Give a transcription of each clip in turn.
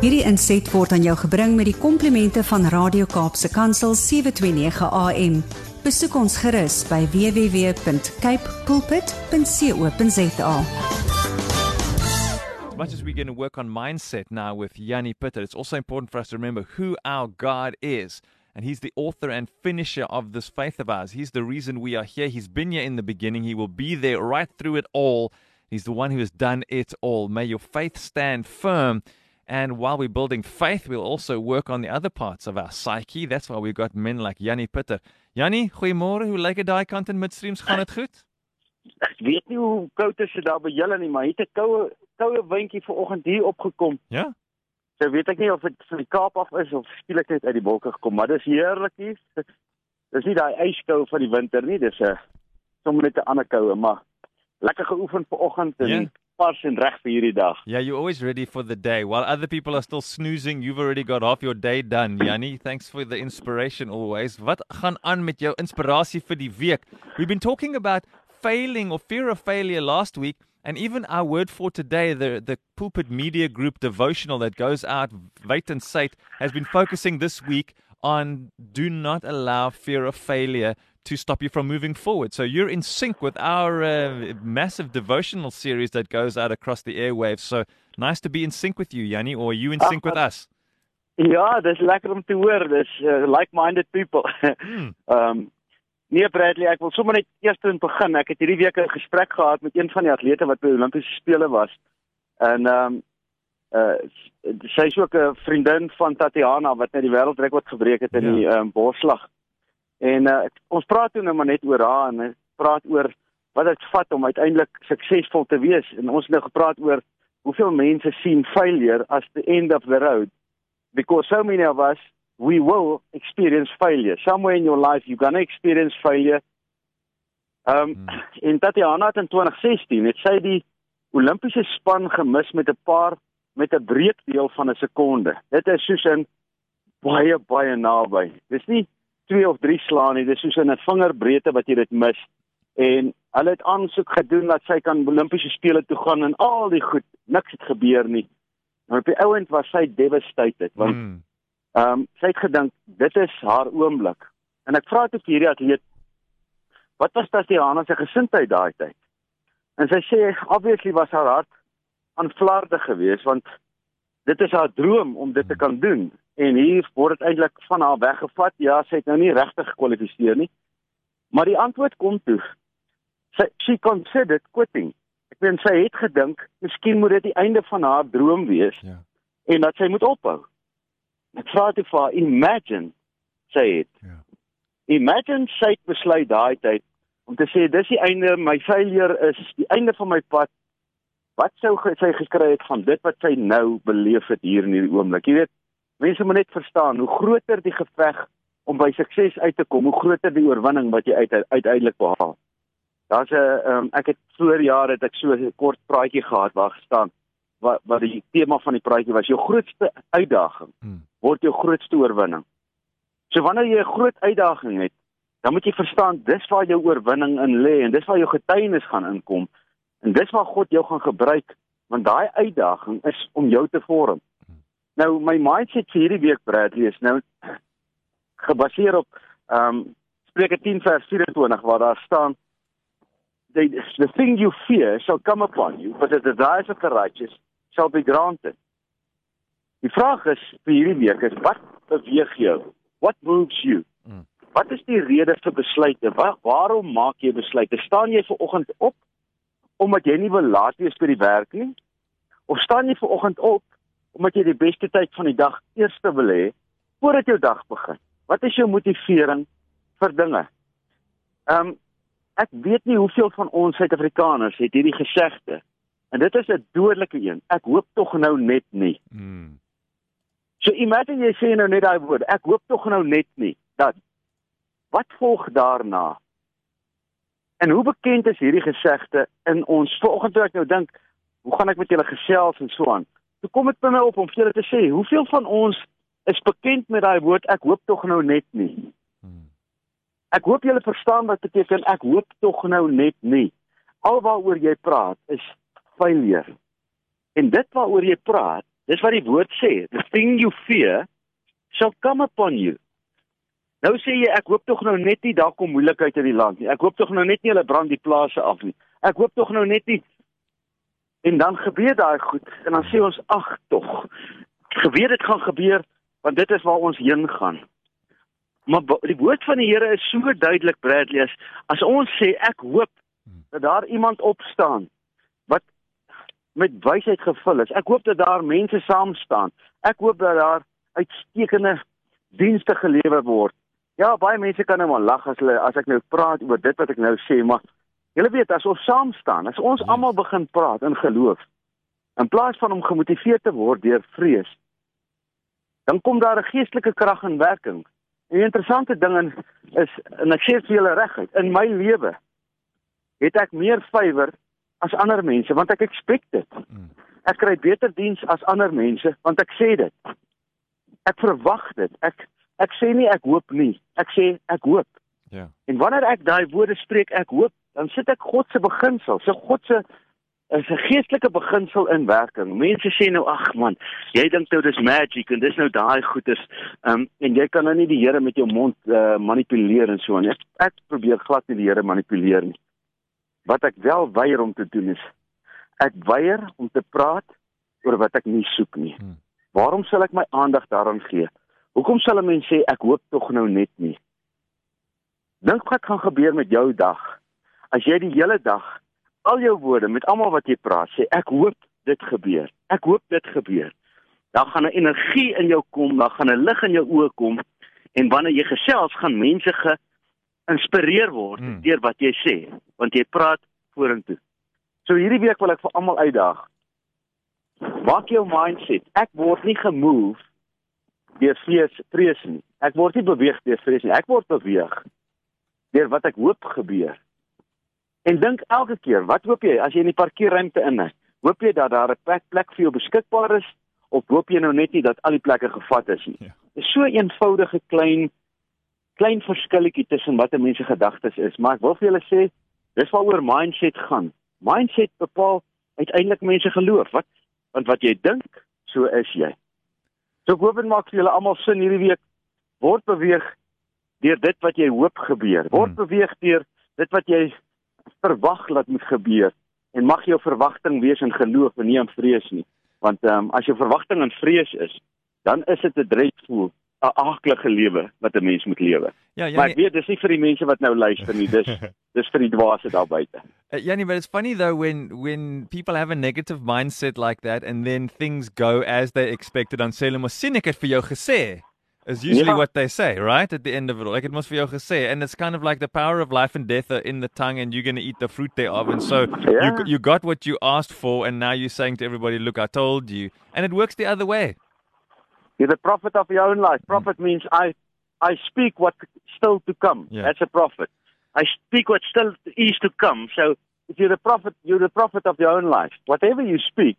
Hierdie inset word aan jou gebring met die komplimente van Radio Kaapse Kansel 729 AM. Besoek ons gerus by www.cape pulpit.co.za. As much as we're going to work on mindset now with Yanni Pitter, it's also important for us to remember who our God is. And he's the author and finisher of this faith of ours. He's the reason we are here. He's been here in the beginning. He will be there right through it all. He's the one who has done it all. May your faith stand firm. And while we're building faith, we'll also work on the other parts of our psyche. That's why we've got men like Yanni Pitter. Yanni, goeiemôre. Hoe lyk dit daai kant in Midstreams? Gaan dit goed? Ek weet nie hoe koud is dit daar by julle nie, maar hier het 'n koue koue windjie vanoggend hier opgekom. Ja? So weet ek nie of dit van die Kaap af is of skielik net uit die wolke gekom, maar dis heerlik hier. Dis nie daai yskou van die winter nie, dis 'n sommer net 'n ander koue, maar lekker geoefen vanoggend en Ja. En reg vir hierdie dag. Yeah, you're always ready for the day. While other people are still snoozing, you've already got half your day done. Yanni, thanks for the inspiration always. Wat gaan aan met jou inspirasie vir die week? We've been talking about failing or fear of failure last week, and even our word for today, the the Pulpit Media Group devotional that goes out late and sate, has been focusing this week on do not allow fear of failure to stop you from moving forward. So you're in sync with our uh, massive devotional series that goes out across the airwaves. So nice to be in sync with you, Yanni, or are you in sync with us? Ja, dis lekker om te hoor. Dis uh, like-minded people. Hmm. Um, nee Bradley, ek wil sommer net eers in begin. Ek het hierdie week 'n gesprek gehad met een van die atlete wat by Olimpiese spele was. En um, uh sy is ook 'n vriendin van Tatiana wat net die wêreldrekord gebreek het in Ja. die ehm um, borslag. En uh ons praat toe nou maar net oor haar en praat oor wat dit vat om uiteindelik suksesvol te wees. En ons het nou gepraat oor hoeveel mense sien failure as the end of the road because so many of us we will experience failure somewhere in your life you're going to experience failure um Hmm. en Tatiana het in 2016 het sy die Olimpiese span gemis met 'n paar met 'n breekdeel van 'n sekonde dit is soos in baie baie naby dis nie 2 of 3 slaan nie dis soos in 'n vingerbreedte wat jy dit mis en hulle het aansoek gedoen dat sy kan Olimpiese spele toe gaan en al die goed niks het gebeur nie maar op die ouend was sy devastated want Hmm. Ehm um, sy het gedink dit is haar oomblik. En ek vra toe vir hierdie atleet wat was Tatiana se gesindheid daai tyd? En sy sê obviously was haar hart aan flarde geweest want dit is haar droom om dit te kan doen en hier word dit eintlik van haar weggevat. Ja, sy het nou nie regtig gekwalifiseer nie. Maar die antwoord kom toe. Sy she considered quitting. Ek meen sy het gedink miskien moet dit die einde van haar droom wees Ja. en dat sy moet ophou. Ek vra toe vir haar, imagine sê dit. Ja. Imagine sy het besluit daai tyd om te sê dis die einde, my failure is die einde van my pad. Wat sou sy gekry het van dit wat sy nou beleef het hier in hierdie oomblik? Jy weet, mense moet net verstaan hoe groter die geveg om by sukses uit te kom, hoe groter die oorwinning wat jy uit, uiteindelik behaal. Daar's 'n um, ek het vroeër jare het ek so 'n kort praatjie gehad waar gestaan wat wat die tema van die praatjie was jou grootste uitdaging Hmm. word jou grootste oorwinning. So wanneer jy 'n groot uitdaging het, dan moet jy verstaan dis waar jou oorwinning in lê en dis waar jou getuienis gaan inkom en dis waar God jou gaan gebruik want daai uitdaging is om jou te vorm. Nou my mindset vir hierdie week Bradley is nou gebaseer op ehm um, Spreuke 10 vers 24 waar daar staan the, the thing you fear shall come upon you but the desires of the righteous shall be granted. Die vraag is vir hierdie week is wat beweeg jou? What moves you? Mm. Wat is die rede vir besluite? Waar, waarom maak jy besluite? Staan jy ver oggend op omdat jy nie wil laat wees by die werk nie? Of staan jy ver oggend op omdat jy die beste tyd van die dag eers wil hê voordat jou dag begin? Wat is jou motivering vir dinge? Ehm um, ek weet nie hoeveel van ons Suid-Afrikaners het hierdie gesegde en dit is 'n dodelike een. Ek hoop tog nou net nie. Hmm. So imagine jy sê nou net daai woord. Ek hoop tog nou net nie dat wat volg daarna? En hoe bekend is hierdie gesegde in ons vanoggend toe ek nou dink, hoe gaan ek met julle gesels en so aan? Toe kom dit by my op om vir julle te sê, hoeveel van ons is bekend met daai woord ek hoop tog nou net nie. Hmm. Ek hoop julle verstaan wat beteken ek hoop tog nou net nie. Alwaaroor jy praat is failure. En dit waaroor jy praat, Dis wat die woord sê. The thing you fear shall come upon you. Nou sê jy ek hoop tog nou net nie daar kom moeilikheid in die land nie. Ek hoop tog nou net nie hulle brand die plase af nie. Ek hoop tog nou net nie en dan gebeur daai goed en dan sê ons ag tog. Gebeur dit gaan gebeur want dit is waar ons heen gaan. Maar die woord van die Here is so duidelik Bradley as, as ons sê ek hoop dat daar iemand opstaan wat met wysheid gevul is. Ek hoop dat daar mense saam staan. Ek hoop dat daar uitstekende dienste gelewer word. Ja, baie mense kan nou maar lag as hulle as ek nou praat oor dit wat ek nou sê, maar julle weet as ons saam staan, as ons almal begin praat in geloof in plaas van om gemotiveer te word deur vrees, dan kom daar 'n geestelike krag in werking. En die interessante ding is en ek sê vir julle reguit, in my lewe het ek meer favour as ander mense want ek expect dit. Mm. Ek kry beter diens as ander mense want ek sê dit. Ek verwag dit. Ek ek sê nie ek hoop nie. Ek sê ek hoop. Ja. En wanneer ek daai woorde spreek, ek hoop, dan sit ek God se beginsel, so God se is 'n geestelike beginsel in werking. Mense sê nou ag man, jy dink nou dis magic en dis nou daai goeders. Ehm um, en jy kan nou nie die Here met jou mond uh, manipuleer en so nie. Ek, ek probeer glad nie die Here manipuleer nie. Wat ek wel weier om te doen is ek weier om te praat oor wat ek nie soek nie. Hmm. Waarom sal ek my aandag daaraan gee? Hoekom sal 'n mens sê ek hoop tog nou net nie? Dink wat gaan gebeur met jou dag as jy die hele dag al jou woorde met almal wat jy praat sê ek hoop dit gebeur. Ek hoop dit gebeur. Dan gaan 'n energie in jou kom, dan gaan 'n lig in jou oë kom en wanneer jy gesels gaan mense ge geïnspireer word hmm. deur wat jy sê, want jy praat vorentoe. So hierdie week wil ek vir almal uitdaag. Maak jou mindset. Ek word nie gemove deur vrees, vrees nie. Ek word nie beweeg deur vrees nie. Ek word beweeg deur wat ek hoop gebeur. En dink elke keer, wat hoop jy as jy in die parkeerruimte in is? Hoop jy dat daar 'n plek plek vir jou beskikbaar is of hoop jy nou net nie dat al die plekke gevat is nie? Ja. Dit is so 'n eenvoudige klein klein verskilletjie tussen wat 'n mens se gedagtes is, maar ek wil vir julle sê, dis waaroor mindset gaan. Mindset bepaal uiteindelik mense geloof. Wat want wat jy dink, so is jy. So ek hoop dit maak vir julle almal sin hierdie week. Word beweeg deur dit wat jy hoop gebeur. Word hmm. beweeg deur dit wat jy verwag laat moet gebeur en mag jou verwagting wees in geloof en nie in vrees nie. Want ehm um, as jou verwagting in vrees is, dan is dit 'n dreigvoel 'n aardige lewe wat 'n mens moet lewe. Ja, ja, maar ek weet dis nie vir die mense wat nou luister nie, dis dis vir die dwaase daar buite. Uh, Jannie, but it's funny though when when people have a negative mindset like that and then things go as they expected on Selma Cynic het vir jou gesê is usually yeah. what they say, right? At the end of it all. Like it must be your say. And it's kind of like the power of life and death are in the tongue and you're going to eat the fruit thereof. And so yeah. you, you got what you asked for. And now you're saying to everybody, look, I told you. And it works the other way. You're the prophet of your own life. Prophet mm. means I I speak what still to come. Yeah. That's a prophet. I speak what still is to come. So if you're the prophet, you're the prophet of your own life. Whatever you speak,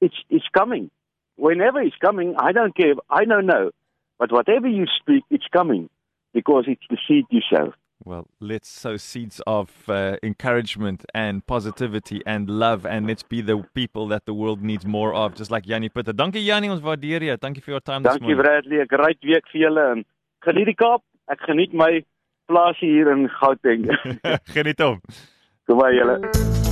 it's it's coming. Whenever it's coming, I don't care. I don't know. But whatever you speak, it's coming because it's the seed you sow. Well, let's sow seeds of uh, encouragement and positivity and love, and let's be the people that the world needs more of, just like Yanni Putter. Dankie Yanni, ons waardeer jou. Dankie vir jou time this morning. Dankie Bradley, 'n great week vir julle en geniet die Kaap. Ek geniet my plaasie hier in Gauteng. geniet hom. Kom by julle.